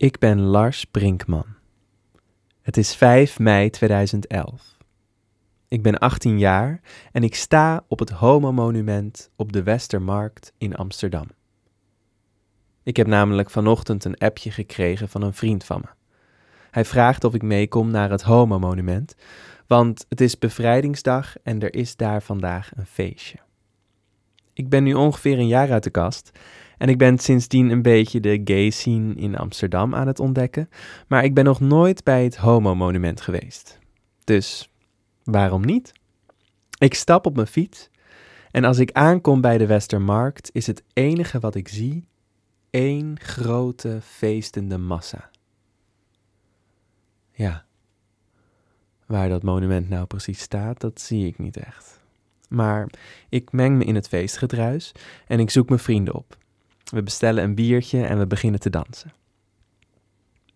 Ik ben Lars Brinkman. Het is 5 mei 2011. Ik ben 18 jaar en ik sta op het Homo-monument op de Westermarkt in Amsterdam. Ik heb namelijk vanochtend een appje gekregen van een vriend van me. Hij vraagt of ik meekom naar het Homo-monument, want het is bevrijdingsdag en er is daar vandaag een feestje. Ik ben nu ongeveer een jaar uit de kast en ik ben sindsdien een beetje de gay scene in Amsterdam aan het ontdekken, maar ik ben nog nooit bij het Homo-monument geweest. Dus waarom niet? Ik stap op mijn fiets en als ik aankom bij de Westermarkt is het enige wat ik zie één grote feestende massa. Ja, waar dat monument nou precies staat, dat zie ik niet echt. Maar ik meng me in het feestgedruis en ik zoek mijn vrienden op. We bestellen een biertje en we beginnen te dansen.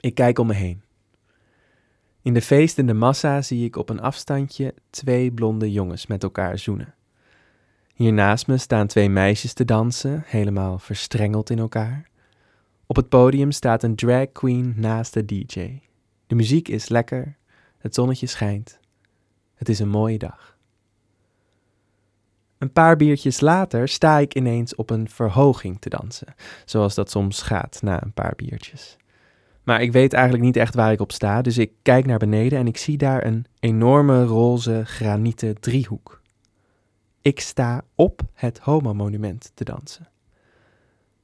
Ik kijk om me heen. In de feestende massa zie ik op een afstandje twee blonde jongens met elkaar zoenen. Hier naast me staan twee meisjes te dansen, helemaal verstrengeld in elkaar. Op het podium staat een drag queen naast de DJ. De muziek is lekker, het zonnetje schijnt. Het is een mooie dag. Een paar biertjes later sta ik ineens op een verhoging te dansen, zoals dat soms gaat na een paar biertjes. Maar ik weet eigenlijk niet echt waar ik op sta, dus ik kijk naar beneden en ik zie daar een enorme roze granieten driehoek. Ik sta op het Homo-monument te dansen.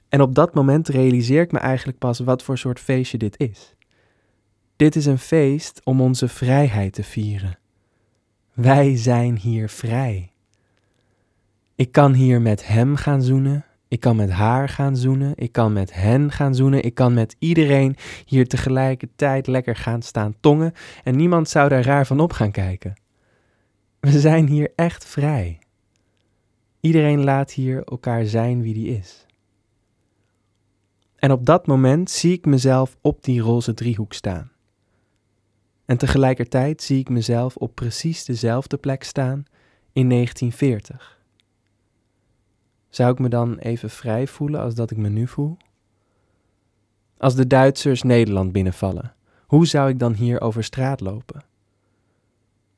En op dat moment realiseer ik me eigenlijk pas wat voor soort feestje dit is. Dit is een feest om onze vrijheid te vieren. Wij zijn hier vrij. Ik kan hier met hem gaan zoenen. Ik kan met haar gaan zoenen. Ik kan met hen gaan zoenen. Ik kan met iedereen hier tegelijkertijd lekker gaan staan tongen. En niemand zou daar raar van op gaan kijken. We zijn hier echt vrij. Iedereen laat hier elkaar zijn wie die is. En op dat moment zie ik mezelf op die roze driehoek staan. En tegelijkertijd zie ik mezelf op precies dezelfde plek staan in 1940. Zou ik me dan even vrij voelen als dat ik me nu voel? Als de Duitsers Nederland binnenvallen, hoe zou ik dan hier over straat lopen?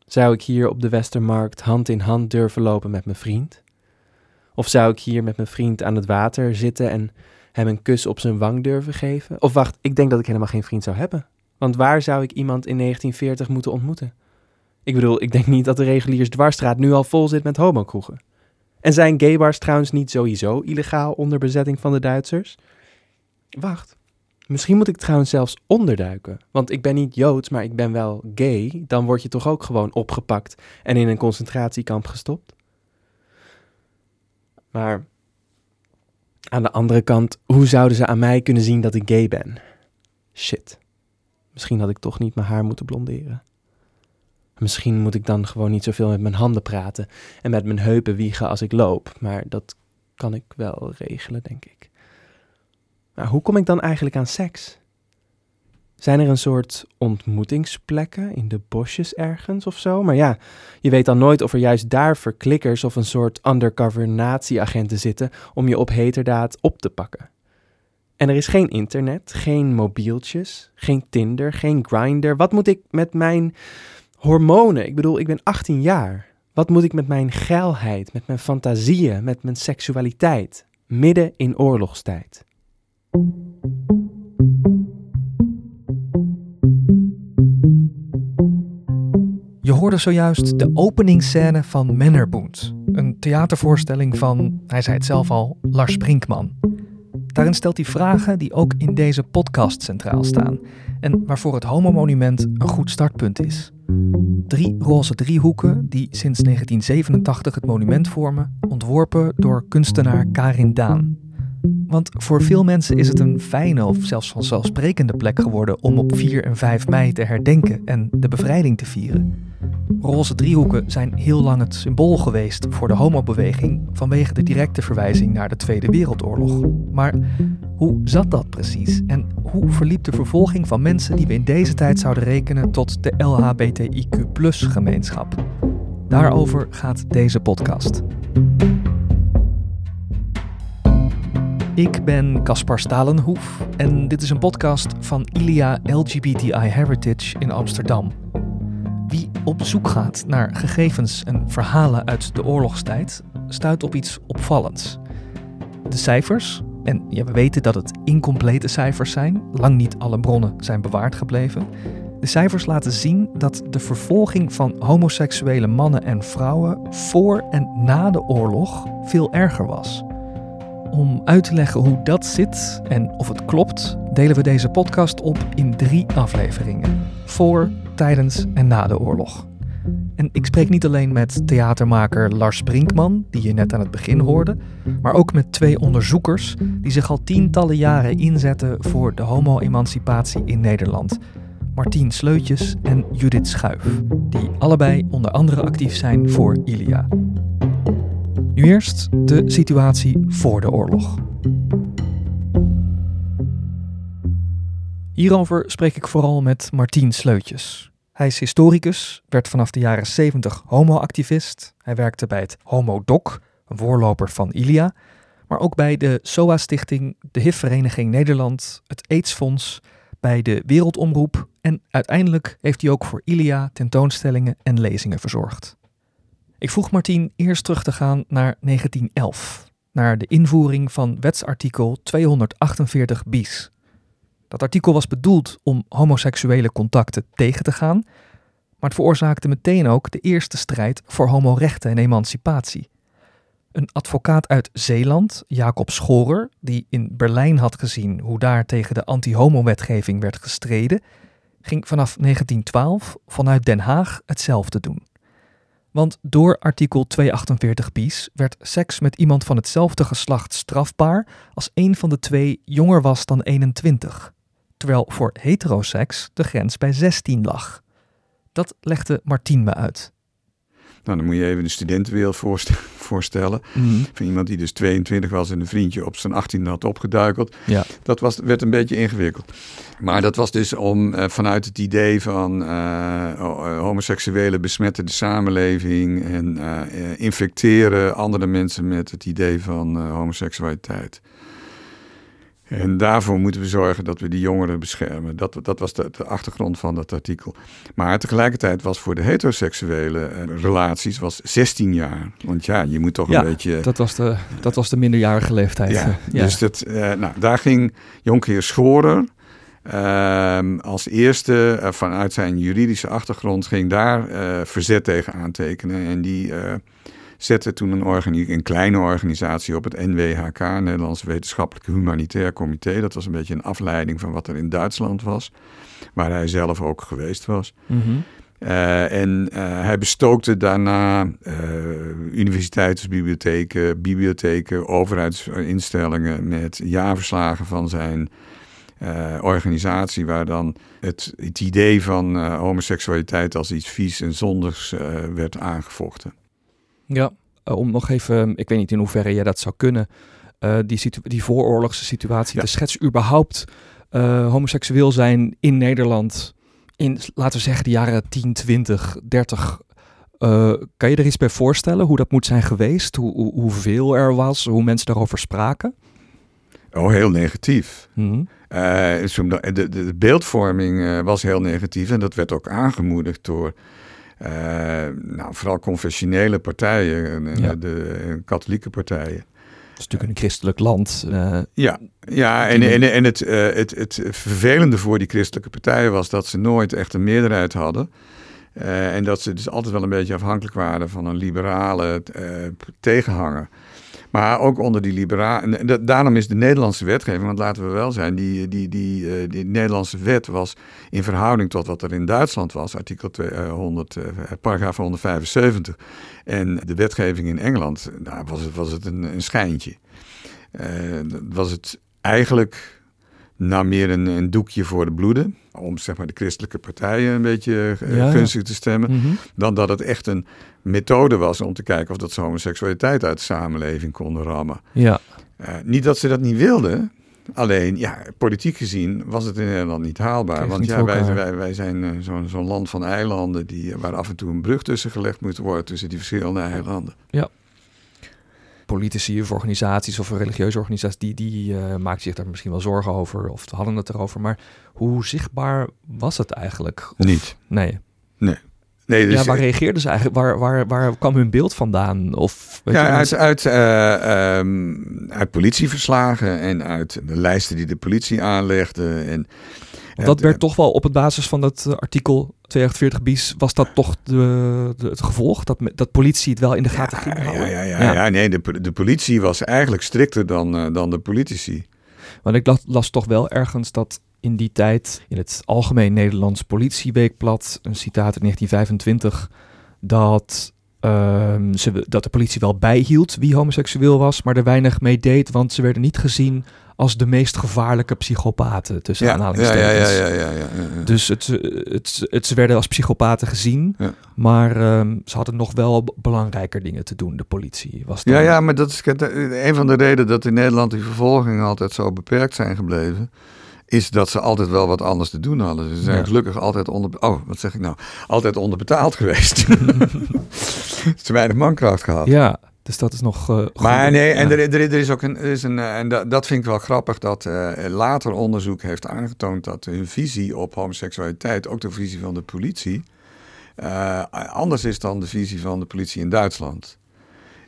Zou ik hier op de Westermarkt hand in hand durven lopen met mijn vriend? Of zou ik hier met mijn vriend aan het water zitten en hem een kus op zijn wang durven geven? Of wacht, ik denk dat ik helemaal geen vriend zou hebben. Want waar zou ik iemand in 1940 moeten ontmoeten? Ik bedoel, ik denk niet dat de reguliers dwarsstraat nu al vol zit met homokroegen. En zijn gaybars trouwens niet sowieso illegaal onder bezetting van de Duitsers? Wacht, misschien moet ik trouwens zelfs onderduiken. Want ik ben niet Joods, maar ik ben wel gay. Dan word je toch ook gewoon opgepakt en in een concentratiekamp gestopt? Maar aan de andere kant, hoe zouden ze aan mij kunnen zien dat ik gay ben? Shit. Misschien had ik toch niet mijn haar moeten blonderen. Misschien moet ik dan gewoon niet zoveel met mijn handen praten en met mijn heupen wiegen als ik loop, maar dat kan ik wel regelen, denk ik. Maar hoe kom ik dan eigenlijk aan seks? Zijn er een soort ontmoetingsplekken in de bosjes ergens of zo? Maar ja, je weet dan nooit of er juist daar verklikkers of een soort undercover nazi-agenten zitten om je op heterdaad op te pakken. En er is geen internet, geen mobieltjes, geen Tinder, geen Grinder. Wat moet ik met mijn hormonen. Ik bedoel, ik ben 18 jaar. Wat moet ik met mijn geilheid, met mijn fantasieën, met mijn seksualiteit, midden in oorlogstijd? Je hoorde zojuist de openingsscène van Mennerboend, een theatervoorstelling van, hij zei het zelf al, Lars Brinkman. Daarin stelt hij vragen die ook in deze podcast centraal staan en waarvoor het Homo-monument een goed startpunt is. Drie roze driehoeken die sinds 1987 het monument vormen, ontworpen door kunstenaar Karin Daan. Want voor veel mensen is het een fijne of zelfs vanzelfsprekende plek geworden om op 4 en 5 mei te herdenken en de bevrijding te vieren. Roze driehoeken zijn heel lang het symbool geweest voor de homobeweging vanwege de directe verwijzing naar de Tweede Wereldoorlog. Maar hoe zat dat precies en hoe verliep de vervolging van mensen die we in deze tijd zouden rekenen tot de LHBTIQ-gemeenschap? Daarover gaat deze podcast. Ik ben Caspar Stalenhoef en dit is een podcast van Ilia LGBTI Heritage in Amsterdam. Wie op zoek gaat naar gegevens en verhalen uit de oorlogstijd, stuit op iets opvallends. De cijfers, en ja, we weten dat het incomplete cijfers zijn, lang niet alle bronnen zijn bewaard gebleven. De cijfers laten zien dat de vervolging van homoseksuele mannen en vrouwen voor en na de oorlog veel erger was. Om uit te leggen hoe dat zit en of het klopt, delen we deze podcast op in drie afleveringen: voor, tijdens en na de oorlog. En ik spreek niet alleen met theatermaker Lars Brinkman, die je net aan het begin hoorde, maar ook met twee onderzoekers die zich al tientallen jaren inzetten voor de homo-emancipatie in Nederland. Martien Sleutjes en Judith Schuif, die allebei onder andere actief zijn voor Ilia. Eerst de situatie voor de oorlog. Hierover spreek ik vooral met Martien Sleutjes. Hij is historicus, werd vanaf de jaren 70 homoactivist. Hij werkte bij het Homo-Doc, een voorloper van Ilia, maar ook bij de SOA-stichting, de HIV-vereniging Nederland, het AIDS-fonds, bij de Wereldomroep en uiteindelijk heeft hij ook voor Ilia tentoonstellingen en lezingen verzorgd. Ik vroeg Martien eerst terug te gaan naar 1911, naar de invoering van wetsartikel 248 bis. Dat artikel was bedoeld om homoseksuele contacten tegen te gaan, maar het veroorzaakte meteen ook de eerste strijd voor homorechten en emancipatie. Een advocaat uit Zeeland, Jacob Schorer, die in Berlijn had gezien hoe daar tegen de anti-homo-wetgeving werd gestreden, ging vanaf 1912 vanuit Den Haag hetzelfde doen. Want door artikel 248 bis werd seks met iemand van hetzelfde geslacht strafbaar als een van de twee jonger was dan 21, terwijl voor heteroseks de grens bij 16 lag. Dat legde Martien me uit. Nou, dan moet je even de studentenwereld voorstellen. Mhm. Van iemand die dus 22 was en een vriendje op zijn 18 had opgeduikeld. Ja. Dat was, werd een beetje ingewikkeld. Maar dat was dus om eh, vanuit het idee van eh, ho- homoseksuelen besmetten de samenleving en eh, infecteren andere mensen met het idee van eh, homoseksualiteit. En daarvoor moeten we zorgen dat we die jongeren beschermen. Dat, dat was de, de achtergrond van dat artikel. Maar tegelijkertijd was voor de heteroseksuele eh, relaties was 16 jaar. Want ja, je moet toch Ja, een beetje... Dat was de, dat was de minderjarige leeftijd. Ja, eh, ja. dus dat, eh, nou, daar ging Jonkheer Schorer ehm, als eerste vanuit zijn juridische achtergrond ging daar eh, verzet tegen aantekenen. En die eh, zette toen een, organi- een kleine organisatie op, het NWHK, Nederlands Wetenschappelijk Humanitair Comité. Dat was een beetje een afleiding van wat er in Duitsland was, waar hij zelf ook geweest was. Mhm. Eh, en eh, hij bestookte daarna eh, universiteitsbibliotheken, bibliotheken, overheidsinstellingen met jaarverslagen van zijn organisatie, waar dan het, het idee van homoseksualiteit als iets vies en zondigs werd aangevochten. Ja, eh, om nog even, ik weet niet in hoeverre jij dat zou kunnen, eh, die, situ- die vooroorlogse situatie Ja. te schetsen, überhaupt eh, homoseksueel zijn in Nederland in, laten we zeggen, de jaren 10, 20, 30. eh, kan je er iets bij voorstellen hoe dat moet zijn geweest? Hoe, hoe, hoeveel er was, hoe mensen daarover spraken? Oh, heel negatief. Mhm. Eh, zo- de, de, de beeldvorming eh, was heel negatief en dat werd ook aangemoedigd door eh, nou, vooral confessionele partijen, en, Ja. de, de katholieke partijen. Het is natuurlijk een christelijk land. eh, Ja, ja en, en, en het, eh, het, het vervelende voor die christelijke partijen was dat ze nooit echt een meerderheid hadden. Eh, en dat ze dus altijd wel een beetje afhankelijk waren van een liberale eh, tegenhanger. Maar ook onder die liberale. En da- daarom is de Nederlandse wetgeving, want laten we wel zijn, die, die, die, eh, die Nederlandse wet was in verhouding tot wat er in Duitsland was, artikel 200, eh, paragraaf 175. En de wetgeving in Engeland, nou, was het, was het een, een schijntje. Eh, was het eigenlijk nou meer een, een doekje voor de bloeden. Om zeg maar, de christelijke partijen een beetje eh, Ja, ja. gunstig te stemmen. mhm. Dan dat het echt een methode was om te kijken of dat ze homoseksualiteit uit de samenleving konden rammen. Ja, Eh, niet dat ze dat niet wilden. Alleen, ja, politiek gezien was het in Nederland niet haalbaar. Kreeg Want niet ja, wij, wij, wij zijn eh, zo'n land van eilanden die, waar af en toe een brug tussen gelegd moet worden tussen die verschillende eilanden. Politici of organisaties of religieuze organisaties, die, die uh, maakten zich daar misschien wel zorgen over of hadden het erover. Maar hoe zichtbaar was het eigenlijk? Niet. Nee. Nee. Nee, dus ja, waar reageerden ze eigenlijk? Waar, waar, waar kwam hun beeld vandaan? Of, weet ja, je, uit, uit, uh, um, uit politieverslagen en uit de lijsten die de politie aanlegde. En, dat werd toch wel op het basis van dat artikel 248 bis, was dat toch de, de, het gevolg? Dat, dat politie het wel in de gaten ging houden? Ja, ja, ja, ja. nee, de, de politie was eigenlijk strikter dan, uh, dan de politici. Want ik las, las toch wel ergens dat in die tijd in het Algemeen Nederlands Politieweekblad, een citaat in 1925, dat, uh, ze, dat de politie wel bijhield wie homoseksueel was, maar er weinig mee deed, want ze werden niet gezien als de meest gevaarlijke psychopaten, tussen ja, aanhalingstekens. Ja, ja, ja, ja, Dus het, het, het, ze werden als psychopaten gezien, maar um, ze hadden nog wel belangrijker dingen te doen, de politie. Was dan... Ja, ja, maar dat is een van de redenen dat in Nederland die vervolgingen altijd zo beperkt zijn gebleven is dat ze altijd wel wat anders te doen hadden. Ze zijn gelukkig altijd onder... Oh, wat zeg ik nou? Altijd onderbetaald geweest. Te weinig mankracht gehad. Ja, dus dat is nog. Uh, maar nee, en er, er, er, is ook een. Er is een uh, en dat, dat vind ik wel grappig dat uh, later onderzoek heeft aangetoond dat hun visie op homoseksualiteit, ook de visie van de politie, anders is dan de visie van de politie in Duitsland.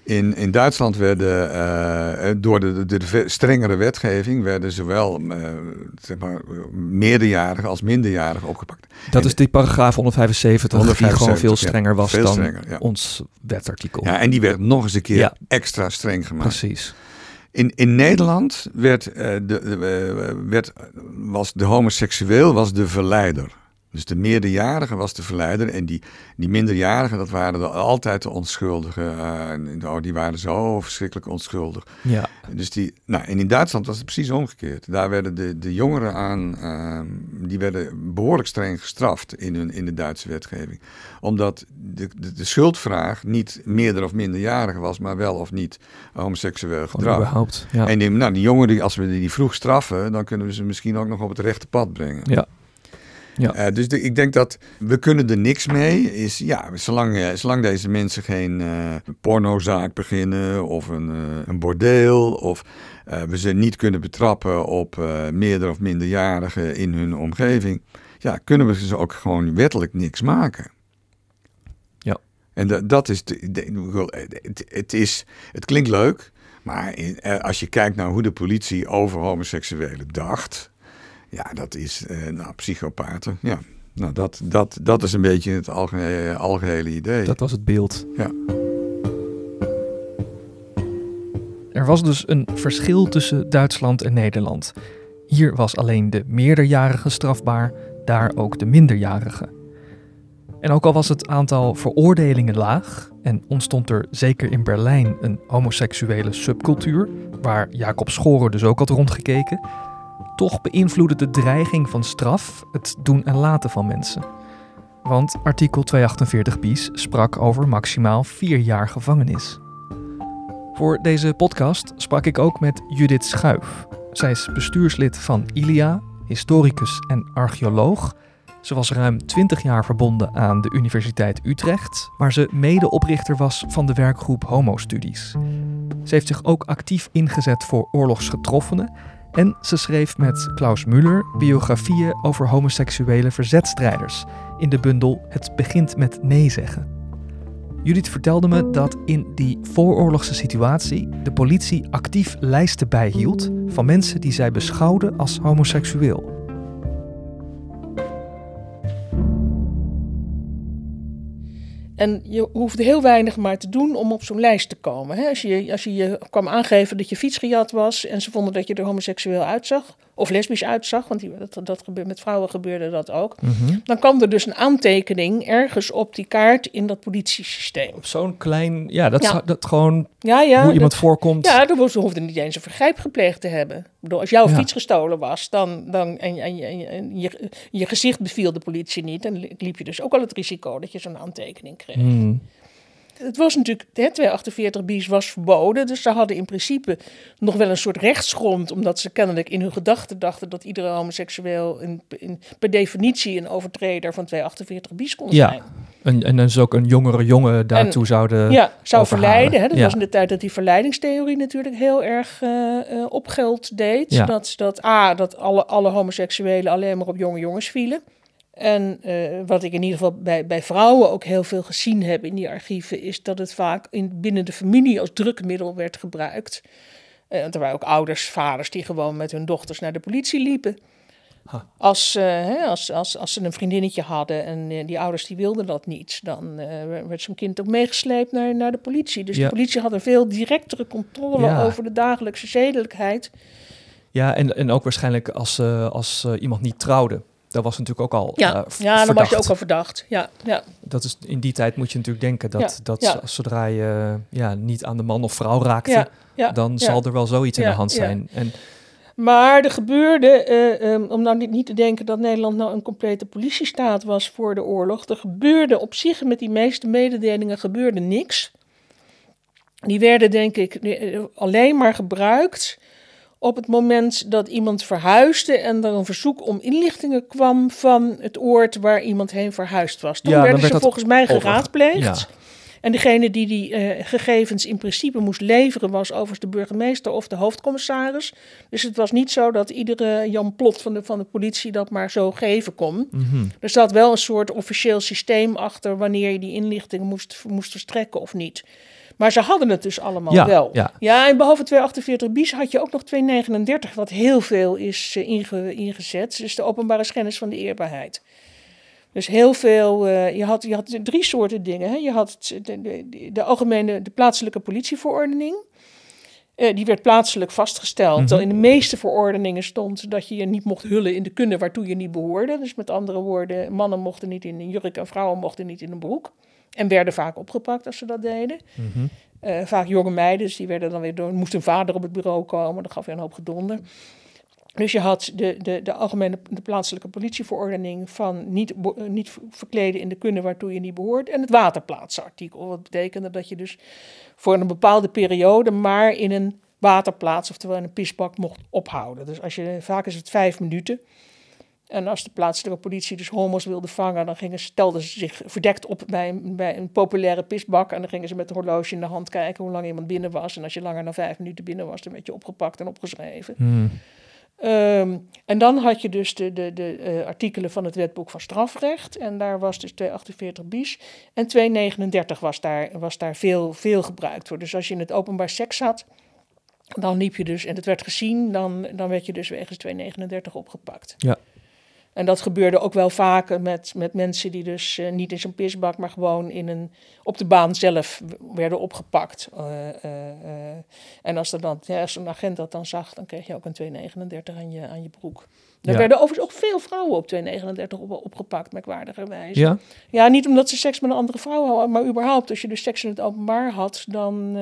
In, in Duitsland werden uh, door de, de, de, strengere wetgeving werden zowel uh, zeg maar, meerderjarigen als minderjarigen opgepakt. Dat en is die paragraaf 175, 175 die gewoon veel strenger was dan strenger, ja. ons wetartikel. Ja, en die werd nog eens een keer ja. extra streng gemaakt. Precies. In, in Nederland werd, de, de, werd, was de homoseksueel was de verleider. Dus de meerderjarige was de verleider en die, die minderjarigen, dat waren de, altijd de onschuldigen. Uh, oh, die waren zo verschrikkelijk onschuldig. Ja. Dus die, nou, en in Duitsland was het precies omgekeerd. Daar werden de, de jongeren aan, uh, die werden behoorlijk streng gestraft in, hun, in de Duitse wetgeving. Omdat de, de, de schuldvraag niet meerder of minderjarige was, maar wel of niet homoseksueel gedrag. Überhaupt, ja. En die, nou, die jongeren, als we die vroeg straffen, dan kunnen we ze misschien ook nog op het rechte pad brengen. Ja. Ja. Uh, dus de, ik denk dat we kunnen er niks mee. Is, ja, zolang, uh, zolang deze mensen geen uh, pornozaak beginnen of een, een bordeel... of we ze niet kunnen betrappen op meerder of minderjarigen in hun omgeving... ja, kunnen we ze ook gewoon wettelijk niks maken. Ja. En dat, dat is... De, het, het, is... Het klinkt leuk... Maar als je kijkt naar hoe de politie over homoseksuelen dacht, ja, dat is uh, nou, psychopaten. Ja, nou, dat, dat, dat is een beetje het algehele, algehele idee. Dat was het beeld. Ja. Er was dus een verschil tussen Duitsland en Nederland. Hier was alleen de meerderjarige strafbaar, daar ook de minderjarige. En ook al was het aantal veroordelingen laag en ontstond er zeker in Berlijn een homoseksuele subcultuur, waar Jacob Schorer dus ook had rondgekeken, toch beïnvloedde de dreiging van straf het doen en laten van mensen. Want artikel 248 bis sprak over maximaal vier jaar gevangenis. Voor deze podcast sprak ik ook met Judith Schuif. Zij is bestuurslid van ILIA, historicus en archeoloog. Ze was ruim 20 jaar verbonden aan de Universiteit Utrecht, waar ze medeoprichter was van de werkgroep Homo-studies. Ze heeft zich ook actief ingezet voor oorlogsgetroffenen en ze schreef met Klaus Müller biografieën over homoseksuele verzetstrijders in de bundel Het begint met nee zeggen. Judith vertelde me dat in die vooroorlogse situatie de politie actief lijsten bijhield van mensen die zij beschouwde als homoseksueel. En je hoefde heel weinig maar te doen om op zo'n lijst te komen. Als, je, als je je kwam aangeven dat je fiets gejat was en ze vonden dat je er homoseksueel uitzag, of lesbisch uitzag, want die, dat, dat gebeurde, met vrouwen gebeurde dat ook. Mhm. Dan kwam er dus een aantekening ergens op die kaart in dat politiesysteem. Op zo'n klein, ja, dat, Ja. dat gewoon Ja, ja. hoe iemand dat- voorkomt. Ja, er hoefde, niet eens een vergrijp gepleegd te hebben. Ik bedoel, als jouw fiets gestolen was dan, dan, en, en, en, en je, je gezicht beviel de politie niet, dan li- liep je dus ook al het risico dat je zo'n aantekening kreeg. Hmm. Het was natuurlijk, hè, 248 bis was verboden. Dus ze hadden in principe nog wel een soort rechtsgrond. Omdat ze kennelijk in hun gedachten dachten dat iedere homoseksueel in, in, per definitie een overtreder van 248 bis kon Ja. zijn. En, en dus ook een jongere jongen daartoe zouden... Ja, zou overhalen. verleiden. Hè? Dat Ja. was in de tijd dat die verleidingstheorie natuurlijk heel erg eh, op geld deed. Ja. Dat, dat A, dat alle, alle homoseksuelen alleen maar op jonge jongens vielen. En eh, wat ik in ieder geval bij, bij vrouwen ook heel veel gezien heb in die archieven, is dat het vaak in, binnen de familie als drukmiddel werd gebruikt. Eh, er waren ook ouders, vaders die gewoon met hun dochters naar de politie liepen. Als, eh, hè, als, als, als ze een vriendinnetje hadden en die ouders die wilden dat niet, dan werd zo'n kind ook meegesleept naar, naar de politie. Dus Ja. de politie had een veel directere controle Ja. over de dagelijkse zedelijkheid. Ja, en, en ook waarschijnlijk als, als iemand niet trouwde. Dat was natuurlijk ook al Ja, eh, ja dan was je verdacht. ook al verdacht. Ja, ja. Dat is, in die tijd moet je natuurlijk denken dat, Ja, dat ja. zodra je ja, niet aan de man of vrouw raakte, dan zal er wel zoiets in de hand zijn. En Maar er gebeurde, eh, ehm, om nou niet, niet te denken dat Nederland nou een complete politiestaat was voor de oorlog. Er gebeurde op zich met die meeste mededelingen gebeurde niks. Die werden denk ik eh, alleen maar gebruikt op het moment dat iemand verhuisde en er een verzoek om inlichtingen kwam van het oord waar iemand heen verhuisd was. Toen Ja, werden werd ze volgens mij geraadpleegd. ja. En degene die die eh, gegevens in principe moest leveren was overigens de burgemeester of de hoofdcommissaris. Dus het was niet zo dat iedere Jan Plot van de, van de politie dat maar zo geven kon. mhm. Er zat wel een soort officieel systeem achter wanneer je die inlichtingen moest, moest verstrekken of niet. Maar ze hadden het dus allemaal Ja, wel. ja. ja, en behalve 248 bis had je ook nog 239, wat heel veel is eh, inge- ingezet. Dus de openbare schennis van de eerbaarheid. Dus heel veel, eh, je, had, je had drie soorten dingen. Hè. Je had de, de, de algemene, de plaatselijke politieverordening. Eh, die werd plaatselijk vastgesteld. Terwijl in de meeste verordeningen stond dat je je niet mocht hullen in de kunne waartoe je niet behoorde. Dus met andere woorden, mannen mochten niet in een jurk en vrouwen mochten niet in een broek. En werden vaak opgepakt als ze dat deden. Mhm. Eh, vaak jonge meiden, dus die werden dan weer door, moest een vader op het bureau komen. Dat gaf weer een hoop gedonder. Dus je had de, de, de algemene de plaatselijke politieverordening van niet, eh, niet verkleden in de kunne waartoe je niet behoort. En het waterplaatsartikel. Wat betekende dat je dus voor een bepaalde periode maar in een waterplaats, oftewel in een pisbak, mocht ophouden. Dus als je, vaak is het vijf minuten. En als de plaatselijke politie dus homo's wilde vangen, dan gingen, stelden ze zich verdekt op bij, een- bij een populaire pisbak. En dan gingen ze met een horloge in de hand kijken hoe lang iemand binnen was. En als je langer dan vijf minuten binnen was, dan werd je opgepakt en opgeschreven. Mhm. Ehm, en dan had je dus de, de, de eh, artikelen van het wetboek van strafrecht. En daar was dus 248 bis. En 239 was daar, was daar veel, veel gebruikt voor. Dus als je in het openbaar seks had, dan liep je dus, en het werd gezien, dan, dan werd je dus wegens 239 opgepakt. Ja. En dat gebeurde ook wel vaker met, met mensen die dus eh, niet in zo'n pisbak, maar gewoon in een, op de baan zelf werden opgepakt. Eh, eh, en als, er dan, ja, als een agent dat dan zag, dan kreeg je ook een 239 aan je, aan je broek. Er Ja. werden overigens ook veel vrouwen op 239 op, opgepakt, merkwaardigerwijze. Ja? Ja, niet omdat ze seks met een andere vrouw hadden, maar überhaupt als je dus seks in het openbaar had, dan,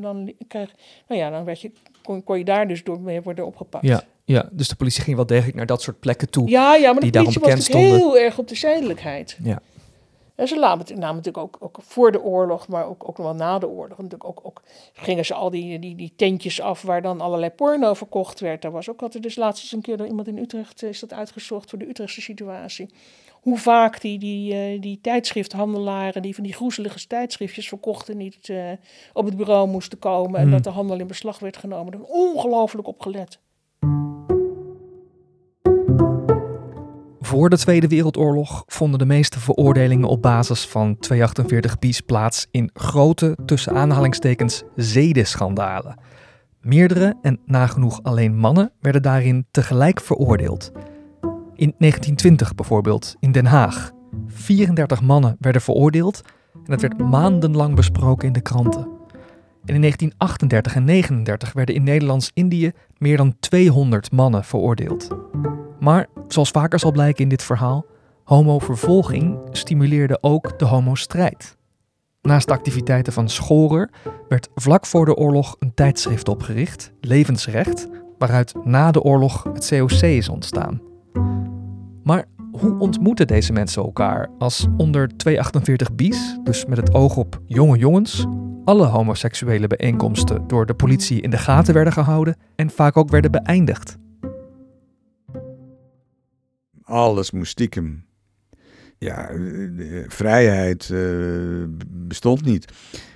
dan, kreeg, nou ja, dan werd je, kon, kon je daar dus door mee worden opgepakt. Ja, ja, dus de politie ging wel degelijk naar dat soort plekken toe. Ja, ja, maar de die daarom politie was heel erg op de zedelijkheid. Ja. En ze namen, namen natuurlijk ook, ook voor de oorlog, maar ook, ook nog wel na de oorlog. Natuurlijk ook, ook gingen ze al die, die, die tentjes af waar dan allerlei porno verkocht werd. Daar was ook altijd dus laatst eens een keer door iemand in Utrecht eh, is dat uitgezocht voor de Utrechtse situatie. Hoe vaak die, die, eh, die tijdschrifthandelaren, die van die groezelige tijdschriftjes verkochten, niet eh, op het bureau moesten komen. En Hmm. dat de handel in beslag werd genomen. Daar ongelooflijk op gelet. Voor de Tweede Wereldoorlog vonden de meeste veroordelingen op basis van 248 bis plaats in grote, tussen aanhalingstekens, zedenschandalen. Meerdere en nagenoeg alleen mannen werden daarin tegelijk veroordeeld. In 1920 bijvoorbeeld, in Den Haag. 34 mannen werden veroordeeld en het werd maandenlang besproken in de kranten. En in 1938 en 1939 werden in Nederlands-Indië meer dan 200 mannen veroordeeld. Maar, zoals vaker zal blijken in dit verhaal, homovervolging stimuleerde ook de homostrijd. Naast de activiteiten van Schorer werd vlak voor de oorlog een tijdschrift opgericht, Levensrecht, waaruit na de oorlog het COC is ontstaan. Maar hoe ontmoeten deze mensen elkaar als onder 248 bis, dus met het oog op jonge jongens, alle homoseksuele bijeenkomsten door de politie in de gaten werden gehouden en vaak ook werden beëindigd? Alles moest stiekem. Ja, vrijheid uh, bestond niet.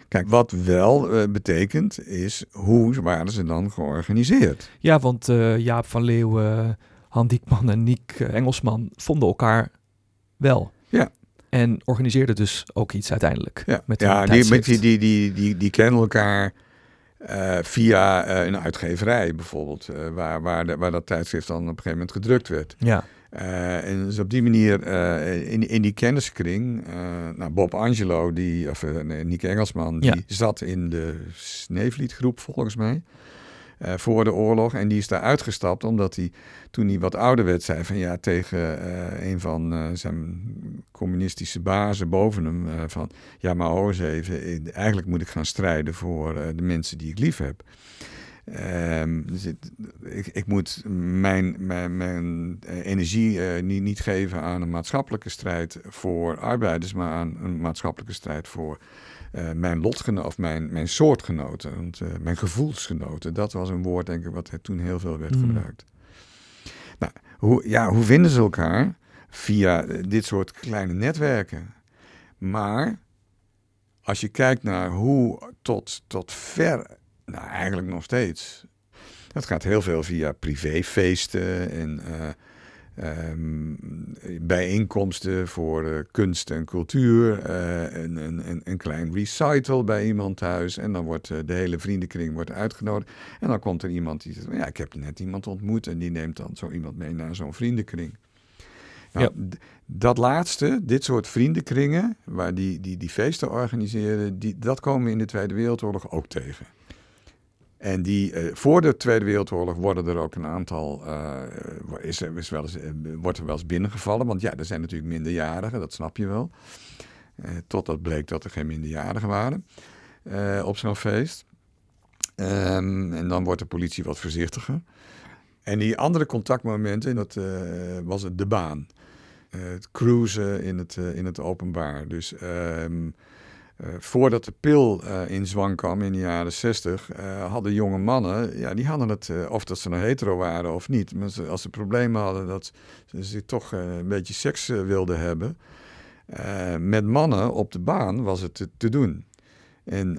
Kijk, wat wel uh, betekent is hoe waren ze dan georganiseerd? Ja, want uh, Jaap van Leeuwen, Han Diekman en Niek Engelsman vonden elkaar wel. Ja. En organiseerden dus ook iets uiteindelijk. Ja, met ja die, die, die, die, die, die kennen elkaar uh, via een uitgeverij bijvoorbeeld, waar, waar, de, waar dat tijdschrift dan op een gegeven moment gedrukt werd. Ja. Uh, en dus op die manier, uh, in, in die kenniskring, uh, nou Bob Angelo, die, of nee, Nick Engelsman, die zat in de Sneevlietgroep volgens mij, voor de oorlog. En die is daar uitgestapt omdat hij, toen hij wat ouder werd, zei van ja, tegen een van zijn communistische bazen boven hem, van ja, maar hoor eens even, eigenlijk moet ik gaan strijden voor de mensen die ik lief heb. Um, dus ik, ik, moet mijn, mijn, mijn eh, energie uh, niet, niet, geven aan een maatschappelijke strijd voor arbeiders, maar aan een maatschappelijke strijd voor uh, mijn lotgenoten of mijn, mijn soortgenoten, want, mijn gevoelsgenoten. Dat was een woord, denk ik, wat toen heel veel werd mm. gebruikt. Nou, hoe, ja, hoe vinden ze elkaar? Via dit soort kleine netwerken. Maar als je kijkt naar hoe tot, tot ver nou, eigenlijk nog steeds. Dat gaat heel veel via privéfeesten en uh, um, bijeenkomsten voor uh, kunst en cultuur. Uh, een, een, een, klein recital bij iemand thuis. En dan wordt de hele vriendenkring wordt uitgenodigd. En dan komt er iemand die zegt: Ja, ik heb net iemand ontmoet. En die neemt dan zo iemand mee naar zo'n vriendenkring. Nou, ja. Dat laatste, dit soort vriendenkringen, waar die, die, die feesten organiseren, die, dat komen we in de Tweede Wereldoorlog ook tegen. En die, uh, voor de Tweede Wereldoorlog worden er ook een aantal, uh, is, is wel eens, uh, wordt er wel eens binnengevallen. Want ja, er zijn natuurlijk minderjarigen, dat snap je wel. totdat bleek dat er geen minderjarigen waren op zo'n feest. Um, en dan wordt de politie wat voorzichtiger. En die andere contactmomenten, dat was het de baan. het cruisen in het, in het openbaar. Dus... Uh, voordat de pil uh, in zwang kwam in de jaren 60, uh, eh, hadden jonge mannen, ja, die hadden het, of dat ze een hetero waren of niet, maar als ze problemen hadden dat ze, toch een beetje seks wilden hebben, met mannen op de baan was het te, te doen. En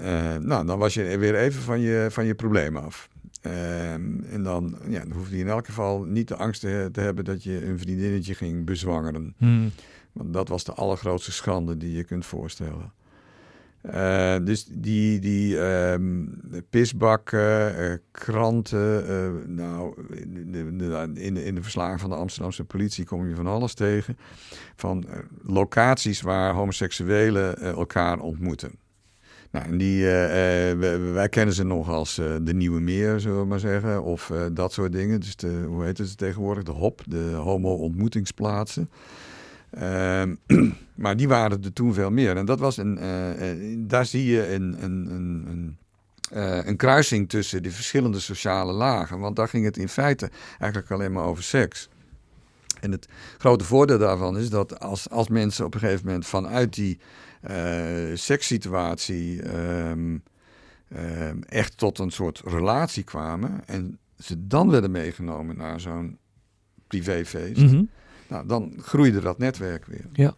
nou, dan was je weer even van je, van je probleem af. Ehm, en dan, ja, dan hoefde je in elk geval niet de angst te, te hebben dat je een vriendinnetje ging bezwangeren. Hmm. Want dat was de allergrootste schande die je kunt voorstellen. Uh, dus die, die um, pisbakken, uh, kranten, uh, nou, in de, in, de, verslagen van de Amsterdamse politie kom je van alles tegen. Van locaties waar homoseksuelen elkaar ontmoeten. Nou, en die, wij, wij, kennen ze nog als de Nieuwe Meer, zullen we maar zeggen, of dat soort dingen. Dus de, hoe heet het tegenwoordig? De HOP, de homo-ontmoetingsplaatsen. Ehm, maar die waren er toen veel meer. En dat was een, uh, daar zie je een, een, een, een, uh, een kruising tussen de verschillende sociale lagen. Want daar ging het in feite eigenlijk alleen maar over seks. En het grote voordeel daarvan is dat als, als mensen op een gegeven moment vanuit die sekssituatie um, um, echt tot een soort relatie kwamen en ze dan werden meegenomen naar zo'n privéfeest, mm nou, dan groeide dat netwerk weer. Ja.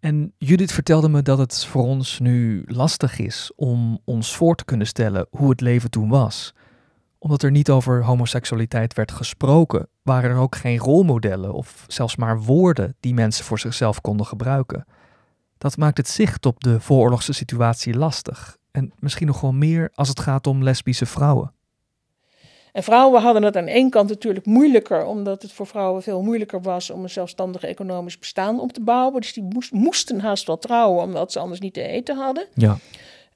En Judith vertelde me dat het voor ons nu lastig is om ons voor te kunnen stellen hoe het leven toen was. Omdat er niet over homoseksualiteit werd gesproken, waren er ook geen rolmodellen of zelfs maar woorden die mensen voor zichzelf konden gebruiken. Dat maakt het zicht op de vooroorlogse situatie lastig. En misschien nog wel meer als het gaat om lesbische vrouwen. En vrouwen hadden het aan één kant natuurlijk moeilijker, omdat het voor vrouwen veel moeilijker was om een zelfstandig economisch bestaan op te bouwen. Dus die moesten haast wel trouwen, omdat ze anders niet te eten hadden. Ja.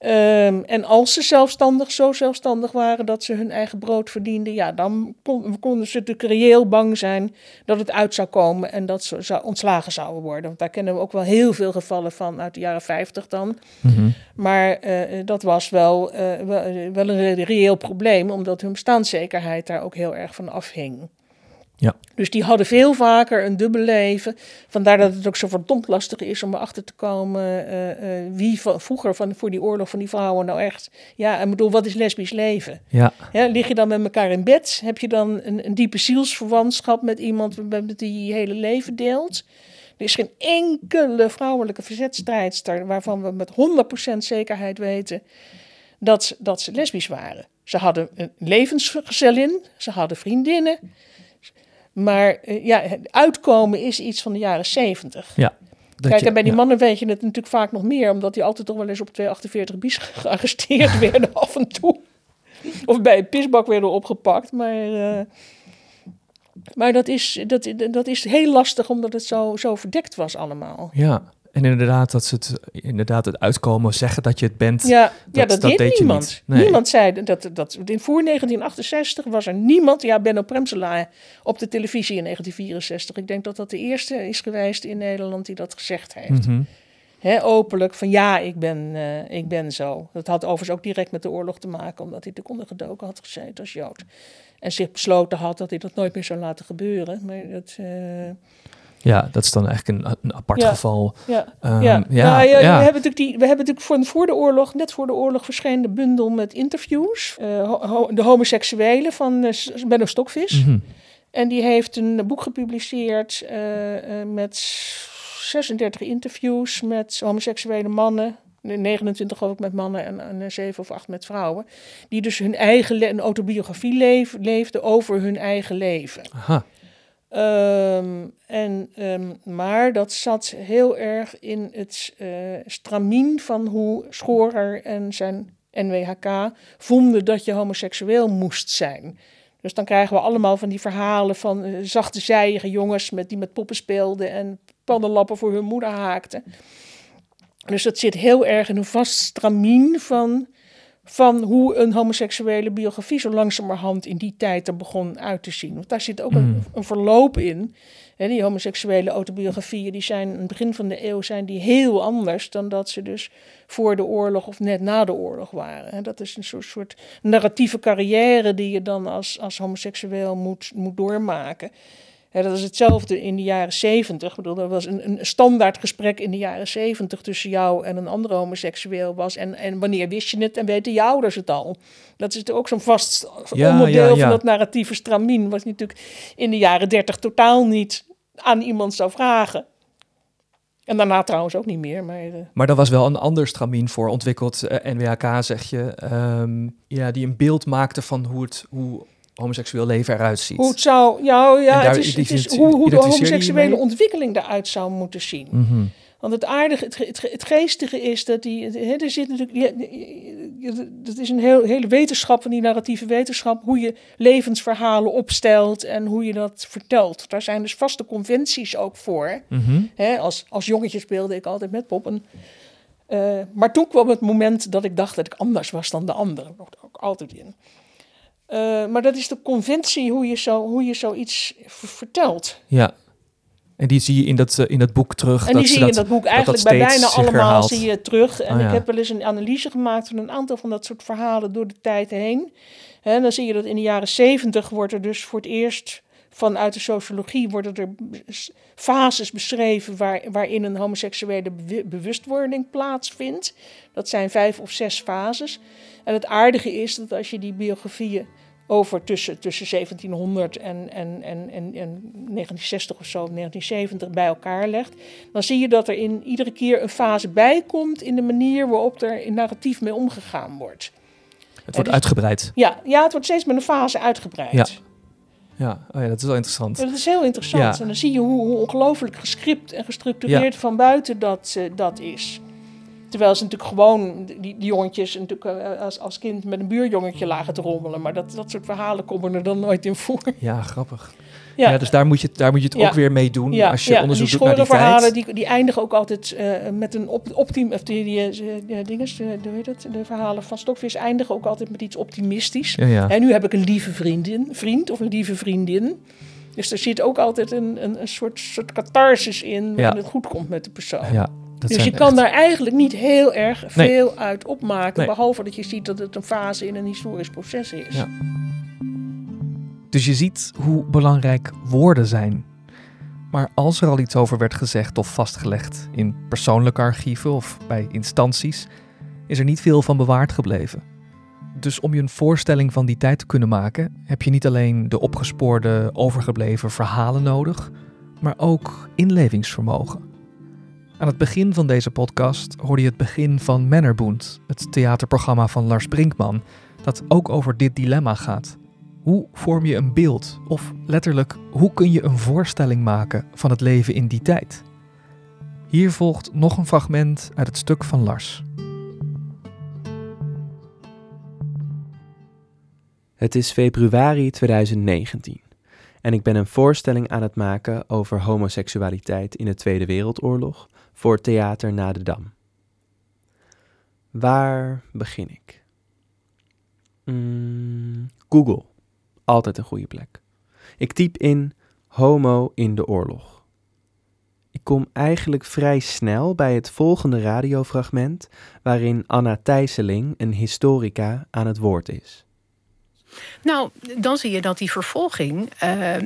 Um, en als ze zelfstandig, zo zelfstandig waren dat ze hun eigen brood verdienden, ja, dan kon, konden ze natuurlijk reëel bang zijn dat het uit zou komen en dat ze zou, ontslagen zouden worden. Want daar kennen we ook wel heel veel gevallen van uit de jaren 50 dan. Mm -hmm. Maar uh, dat was wel, uh, wel, wel, een reëel probleem, omdat hun bestaanszekerheid daar ook heel erg van afhing. Ja. Dus die hadden veel vaker een dubbel leven. Vandaar dat het ook zo verdomd lastig is om erachter te komen eh, eh, wie van, vroeger van, voor die oorlog van die vrouwen nou echt. Ja, ik bedoel, wat is lesbisch leven? Ja, Ja, lig je dan met elkaar in bed? Heb je dan een, een diepe zielsverwantschap met iemand met die je hele leven deelt? Er is geen enkele vrouwelijke verzetstrijdster waarvan we met 100% zekerheid weten dat, ze- dat ze lesbisch waren. Ze hadden een levensgezellin, ze hadden vriendinnen. Maar eh, ja, het uitkomen is iets van de jaren 70. ja. Kijk, je- en bij die ja. mannen weet je het natuurlijk vaak nog meer, omdat die altijd toch wel eens op 248 bis gearresteerd werden af en toe. Of bij een pisbak werden opgepakt. Maar, eh, maar dat, is, dat, dat is heel lastig, omdat het zo, zo verdekt was allemaal. Ja, en inderdaad dat ze het, inderdaad het uitkomen, zeggen dat je het bent. Ja, ja Dat- dat, deed, niemand. niet. Nee. Niemand zei dat, dat. In voor 1968 was er niemand. Ja, Benno Premselaar op de televisie in 1964. Ik denk dat dat de eerste is geweest in Nederland die dat gezegd heeft. Hè, openlijk van ja, ik ben, eh, ik ben zo. Dat had overigens ook direct met de oorlog te maken, omdat hij te ondergedoken had gezeten als Jood. En zich besloten had dat hij dat nooit meer zou laten gebeuren. Maar dat, eh, Ja, dat is dan eigenlijk een, een apart Ja. geval. ja. Ehm, ja. ja, Nou. We hebben natuurlijk, die, we hebben natuurlijk voor, voor de oorlog, net voor de oorlog, verscheen de bundel met interviews. eh, ho- de homoseksuelen van eh, Benno Stokvis. Mhm. En die heeft een boek gepubliceerd eh, met 36 interviews met homoseksuele mannen. 29 geloof ik met mannen en, en eh, 7 of 8 met vrouwen. Die dus hun eigen een autobiografie leef, leefden over hun eigen leven. Aha. Ehm, en, ehm, maar dat zat heel erg in het eh stramien van hoe Schorer en zijn NWHK vonden dat je homoseksueel moest zijn. Dus dan krijgen we allemaal van die verhalen van eh, zachte zijige jongens met, die met poppen speelden en pannenlappen voor hun moeder haakten. Dus dat zit heel erg in een vast stramien van, van hoe een homoseksuele biografie zo langzamerhand in die tijd er begon uit te zien. Want daar zit ook een, Mm. een verloop in. Die homoseksuele autobiografieën, die zijn in het begin van de eeuw zijn die heel anders dan dat ze dus voor de oorlog of net na de oorlog waren. Dat is een soort, soort narratieve carrière die je dan als, als homoseksueel moet, moet doormaken. Dat is hetzelfde in de jaren zeventig. Ik bedoel, dat was een, een standaard gesprek in de jaren zeventig tussen jou en een andere homoseksueel was. En, en wanneer wist je het en weten je ouders het al? Dat is ook zo'n vast Ja, onderdeel ja, ja. van dat narratieve stramien. Wat je natuurlijk in de jaren dertig totaal niet aan iemand zou vragen. En daarna trouwens ook niet meer. Maar, eh, Maar daar was wel een ander stramien voor ontwikkeld, eh, NWHK zeg je, ehm, ja, die een beeld maakte van hoe het hoe homoseksueel leven eruit ziet. hoe het zou, ja, En ja het is, het is identificeer- hoe, hoe de homoseksuele ontwikkeling eruit zou moeten zien. Mhm. Want het aardige, het, ge- het, ge- het geestige is dat die, hè, er zit natuurlijk, dat is een heel, hele wetenschap van die narratieve wetenschap, hoe je levensverhalen opstelt en hoe je dat vertelt. Daar zijn dus vaste conventies ook voor. Mhm. Als, als jongetje speelde ik altijd met poppen. Eh, maar toen kwam het moment dat ik dacht dat ik anders was dan de anderen. Dat ook altijd in. Eh, maar dat is de conventie hoe je, zo, hoe je zoiets vertelt. Ja. En die zie je in dat, eh, in dat boek terug. En die zie je in dat boek eigenlijk dat bij bijna allemaal herhaalt. zie je terug. En Oh, ik heb wel eens een analyse gemaakt van een aantal van dat soort verhalen door de tijd heen. En dan zie je dat in de jaren zeventig wordt er dus voor het eerst vanuit de sociologie worden er fases beschreven waar, waarin een homoseksuele bewustwording plaatsvindt. Dat zijn vijf of zes fases. En het aardige is dat als je die biografieën over tussen, tussen 1700 en, en, en, en, en 1960 of zo, 1970 bij elkaar legt, dan zie je dat er in iedere keer een fase bij komt in de manier waarop er in narratief mee omgegaan wordt. Het wordt dus- uitgebreid. Ja, ja, het wordt steeds met een fase uitgebreid. Ja. Ja, oh ja, dat is wel interessant. Dat is heel interessant. Ja. En dan zie je hoe, hoe ongelooflijk gescript en gestructureerd van buiten dat, eh, dat is. Terwijl ze natuurlijk gewoon, die, die jongetjes natuurlijk eh, als, als kind met een buurjongetje lagen te rommelen. Maar dat, dat soort verhalen komen er dan nooit in voor. Ja, grappig. Ja, dus daar moet je, daar moet je het Ja. ook weer mee doen Ja, als je onderzoek doet naar die verhalen tijd. die, die eindigen ook altijd eh, met een op, optim, of die, die, eh, die dinges, eh, hoe heet het? de verhalen van Stokvis eindigen ook altijd met iets optimistisch. En nu heb ik een lieve vriendin, vriend of een lieve vriendin. Dus er zit ook altijd een, een, een soort, soort catharsis in waarin het goed komt met de persoon. ja dat dus je kan echt- daar eigenlijk niet heel erg Nee. veel uit opmaken. Nee. Behalve dat je ziet dat het een fase in een historisch proces is. Ja. Dus je ziet hoe belangrijk woorden zijn. Maar als er al iets over werd gezegd of vastgelegd in persoonlijke archieven of bij instanties, is er niet veel van bewaard gebleven. Dus om je een voorstelling van die tijd te kunnen maken, heb je niet alleen de opgespoorde, overgebleven verhalen nodig, maar ook inlevingsvermogen. Aan het begin van deze podcast hoorde je het begin van Mannerbund, het theaterprogramma van Lars Brinkman, dat ook over dit dilemma gaat. Hoe vorm je een beeld? Of letterlijk, hoe kun je een voorstelling maken van het leven in die tijd? Hier volgt nog een fragment uit het stuk van Lars. Het is februari 2019 en ik ben een voorstelling aan het maken over homoseksualiteit in de Tweede Wereldoorlog voor Theater na de Dam. Waar begin ik? Mm, Google, altijd een goede plek. Ik typ in homo in de oorlog. Ik kom eigenlijk vrij snel bij het volgende radiofragment waarin Anna Thijsseling, een historica, aan het woord is. Nou, dan zie je dat die vervolging uh, uh,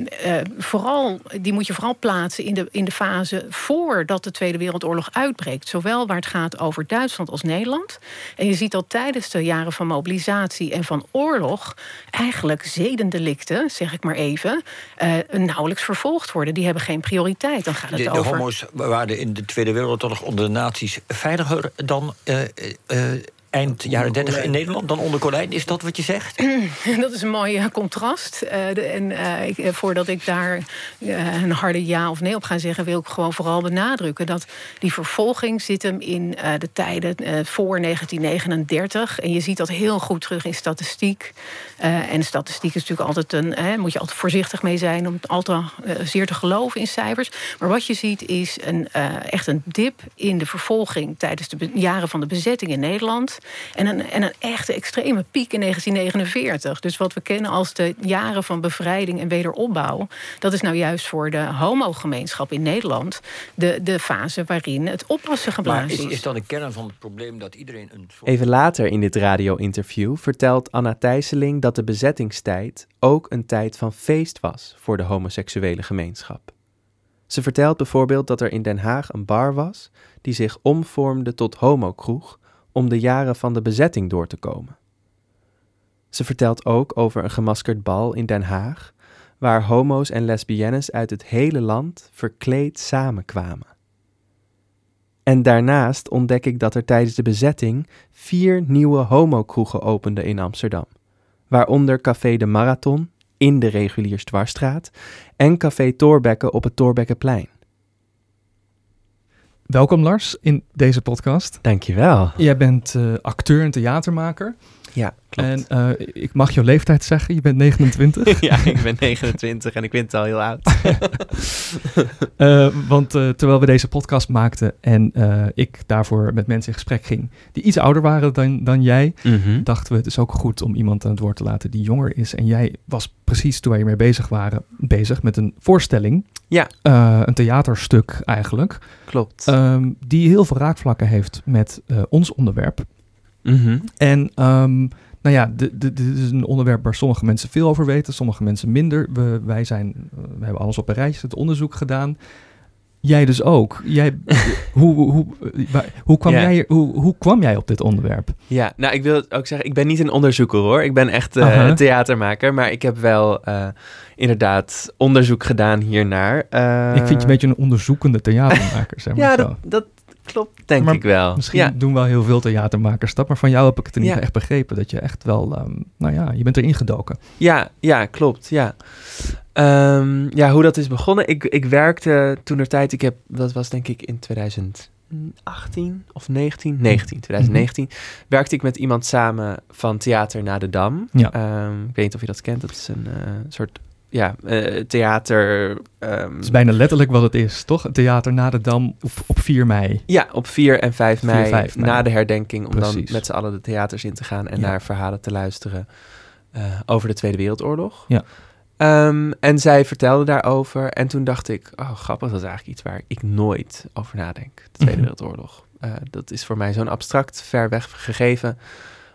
vooral, die moet je vooral plaatsen in de, in de fase voordat de Tweede Wereldoorlog uitbreekt. Zowel waar het gaat over Duitsland als Nederland. En je ziet dat tijdens de jaren van mobilisatie en van oorlog eigenlijk zedendelicten, zeg ik maar even, uh, nauwelijks vervolgd worden. Die hebben geen prioriteit. Dan gaat het de, over. De homo's waren in de Tweede Wereldoorlog onder de nazi's veiliger dan eind jaren 30 in Nederland dan onder Colijn. Is dat wat je zegt? Dat is een mooi eh, contrast. Uh, en ik, voordat ik daar een harde ja of nee op ga zeggen, wil ik gewoon vooral benadrukken dat die vervolging zit hem in de tijden voor 1939. En je ziet dat heel goed terug in statistiek. en statistiek is natuurlijk altijd een. Hè, moet je altijd voorzichtig mee zijn om altijd zeer te geloven in cijfers. Maar wat je ziet is een, echt een dip in de vervolging tijdens de jaren van de bezetting in Nederland. En een, en een echte extreme piek in 1949. Dus wat we kennen als de jaren van bevrijding en wederopbouw. Dat is nou juist voor de homogemeenschap in Nederland de, de fase waarin het oppassen geblazen is. Maar is, dan de kern van het probleem dat iedereen een. Even later in dit radio-interview vertelt Anna Thijsseling dat de bezettingstijd ook een tijd van feest was voor de homoseksuele gemeenschap. Ze vertelt bijvoorbeeld dat er in Den Haag een bar was die zich omvormde tot homokroeg om de jaren van de bezetting door te komen. Ze vertelt ook over een gemaskerd bal in Den Haag, waar homo's en lesbiennes uit het hele land verkleed samenkwamen. En daarnaast ontdek ik dat er tijdens de bezetting vier nieuwe homokroegen openden in Amsterdam, waaronder Café de Marathon in de Reguliersdwarsstraat en Café Toorbekken op het Torbekkenplein. Welkom Lars in deze podcast. Dankjewel. Jij bent uh, acteur en theatermaker. Ja, klopt. En uh, ik mag jouw leeftijd zeggen, je bent 29. ja, ik ben 29 en ik vind het al heel oud. uh, want terwijl we deze podcast maakten en ik daarvoor met mensen in gesprek ging die iets ouder waren dan, dan jij, mm -hmm. dachten we het is ook goed om iemand aan het woord te laten die jonger is. En jij was precies toen wij ermee bezig waren, bezig met een voorstelling. Ja. Een theaterstuk eigenlijk. Klopt. Um, die heel veel raakvlakken heeft met ons onderwerp. Mm -hmm. En um, nou ja, dit is een onderwerp waar sommige mensen veel over weten, sommige mensen minder. We, wij zijn, uh, we hebben alles op een rijtje, het onderzoek gedaan. Jij dus ook. Jij, hoe, hoe, waar, hoe, kwam Ja. jij, hoe, hoe kwam jij op dit onderwerp? Ja, nou ik wil ook zeggen, ik ben niet een onderzoeker hoor. Ik ben echt eh, Aha. theatermaker, maar ik heb wel eh, inderdaad onderzoek gedaan hiernaar. Eh, ik vind je een beetje een onderzoekende theatermaker, zeg maar Ja, dat klopt denk Maar ik wel. Misschien Ja. doen wel heel veel theatermakers dat, maar van jou heb ik het in ieder Ja. geval echt begrepen. Dat je echt wel, ehm, nou ja, je bent erin gedoken. Ja, ja, klopt. Ja. Ehm, ja, hoe dat is begonnen. Ik, ik werkte toen er tijd, ik heb, dat was denk ik in 2018 of 19? 19, 2019. Werkte ik met iemand samen van Theater na de Dam. Ja. Ehm, ik weet niet of je dat kent. Dat is een eh, soort ja, eh, theater. ehm, Het is bijna letterlijk wat het is, toch? Theater na de Dam op, op 4 mei. Ja, op 4 en 5 4, mei, 5 mei. na de herdenking, om dan met z'n allen de theaters in te gaan en Ja. naar verhalen te luisteren eh, over de Tweede Wereldoorlog. Ja. Ehm, en zij vertelde daarover en toen dacht ik, oh grappig, dat is eigenlijk iets waar ik nooit over nadenk, de Tweede Mhm. Wereldoorlog. Eh, dat is voor mij zo'n abstract, ver weg gegeven.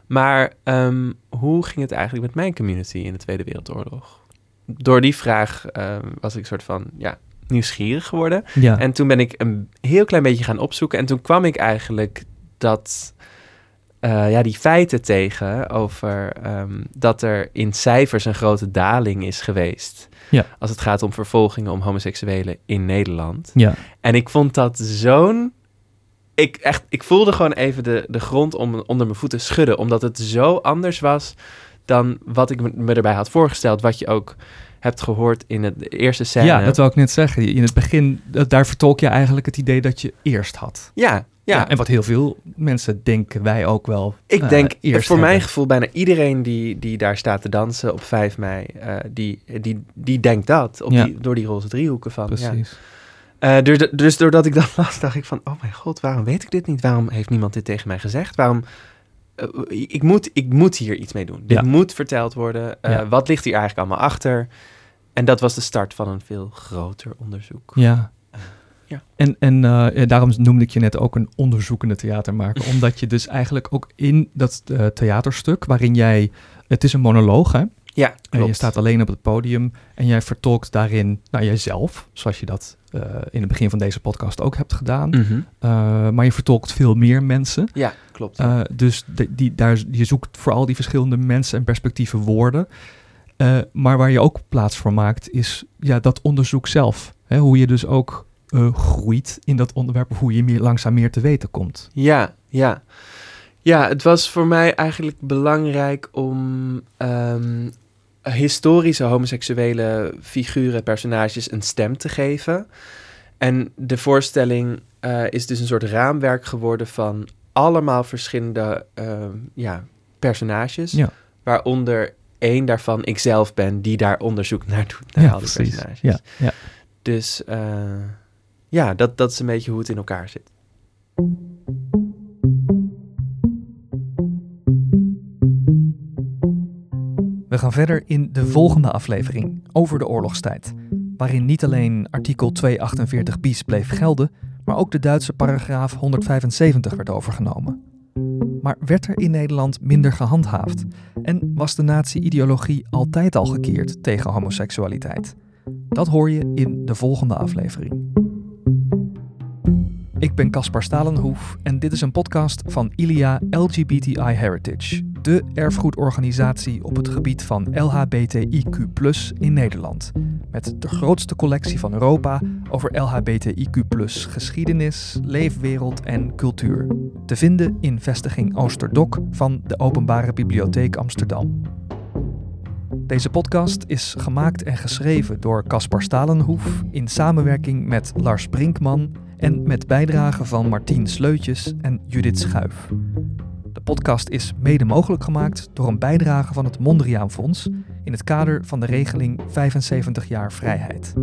Maar ehm, hoe ging het eigenlijk met mijn community in de Tweede Wereldoorlog? Door die vraag eh, was ik soort van ja, nieuwsgierig geworden. Ja. En toen ben ik een heel klein beetje gaan opzoeken. En toen kwam ik eigenlijk dat, eh, ja, die feiten tegen over ehm, dat er in cijfers een grote daling is geweest. Ja. Als het gaat om vervolgingen om homoseksuelen in Nederland. ja. En ik vond dat zo'n. Ik, echt, ik voelde gewoon even de, de grond om, onder mijn voeten schudden. Omdat het zo anders was dan wat ik me- erbij had voorgesteld. Wat je ook hebt gehoord in het eerste scène. ja, dat wil ik net zeggen. In het begin, daar vertolk je eigenlijk het idee dat je eerst had. ja, ja. En wat heel veel mensen denken wij ook wel Ik eh, denk, eerst voor mijn gevoel, bijna iedereen die, die daar staat te dansen op 5 mei, eh, die, die, die denkt dat. Op Ja. die, door die roze driehoeken van. Ja. Precies. Eh, dus, dus doordat ik dat las, dacht ik van, oh mijn god, waarom weet ik dit niet? Waarom heeft niemand dit tegen mij gezegd? Waarom, eh, ik, moet, ik moet hier iets mee doen. Dit Ja. moet verteld worden. Eh, Ja. Wat ligt hier eigenlijk allemaal achter? En dat was de start van een veel groter onderzoek. Ja. Ja. En, en eh, daarom noemde ik je net ook een onderzoekende theatermaker. omdat je dus eigenlijk ook in dat theaterstuk, waarin jij. Het is een monoloog, hè? Ja, En klopt. je staat alleen op het podium en jij vertolkt daarin naar jezelf, zoals je dat eh, in het begin van deze podcast ook hebt gedaan. Mhm. Eh, maar je vertolkt veel meer mensen. Ja, klopt. Eh, dus de- die, daar, je zoekt voor al die verschillende mensen en perspectieven woorden. Maar waar je ook plaats voor maakt, is ja, dat onderzoek zelf. Hè, hoe je dus ook groeit in dat onderwerp, hoe je meer, langzaam meer te weten komt. Ja, ja. Ja, het was voor mij eigenlijk belangrijk om ehm, historische homoseksuele figuren, personages een stem te geven. En de voorstelling eh, is dus een soort raamwerk geworden van allemaal verschillende ehm, ja, personages. Ja. Waaronder één daarvan ikzelf ben, die daar onderzoek naar doet, naar ja, al die precies. personages. Ja, ja. Dus eh, ja, dat, dat is een beetje hoe het in elkaar zit. We gaan verder in de volgende aflevering over de oorlogstijd. Waarin niet alleen artikel 248 bis bleef gelden, maar ook de Duitse paragraaf 175 werd overgenomen. Maar werd er in Nederland minder gehandhaafd? En was de nazi-ideologie altijd al gekeerd tegen homoseksualiteit? Dat hoor je in de volgende aflevering. Ik ben Caspar Stalenhoef en dit is een podcast van ILIA LGBTI Heritage, de erfgoedorganisatie op het gebied van LHBTIQ in Nederland. Met de grootste collectie van Europa over LHBTIQ geschiedenis, leefwereld en cultuur. Te vinden in vestiging Oosterdok van de Openbare Bibliotheek Amsterdam. Deze podcast is gemaakt en geschreven door Caspar Stalenhoef in samenwerking met Lars Brinkman en met bijdrage van Martien Sleutjes en Judith Schuif. De podcast is mede mogelijk gemaakt door een bijdrage van het Mondriaan Fonds in het kader van de regeling 75 jaar vrijheid.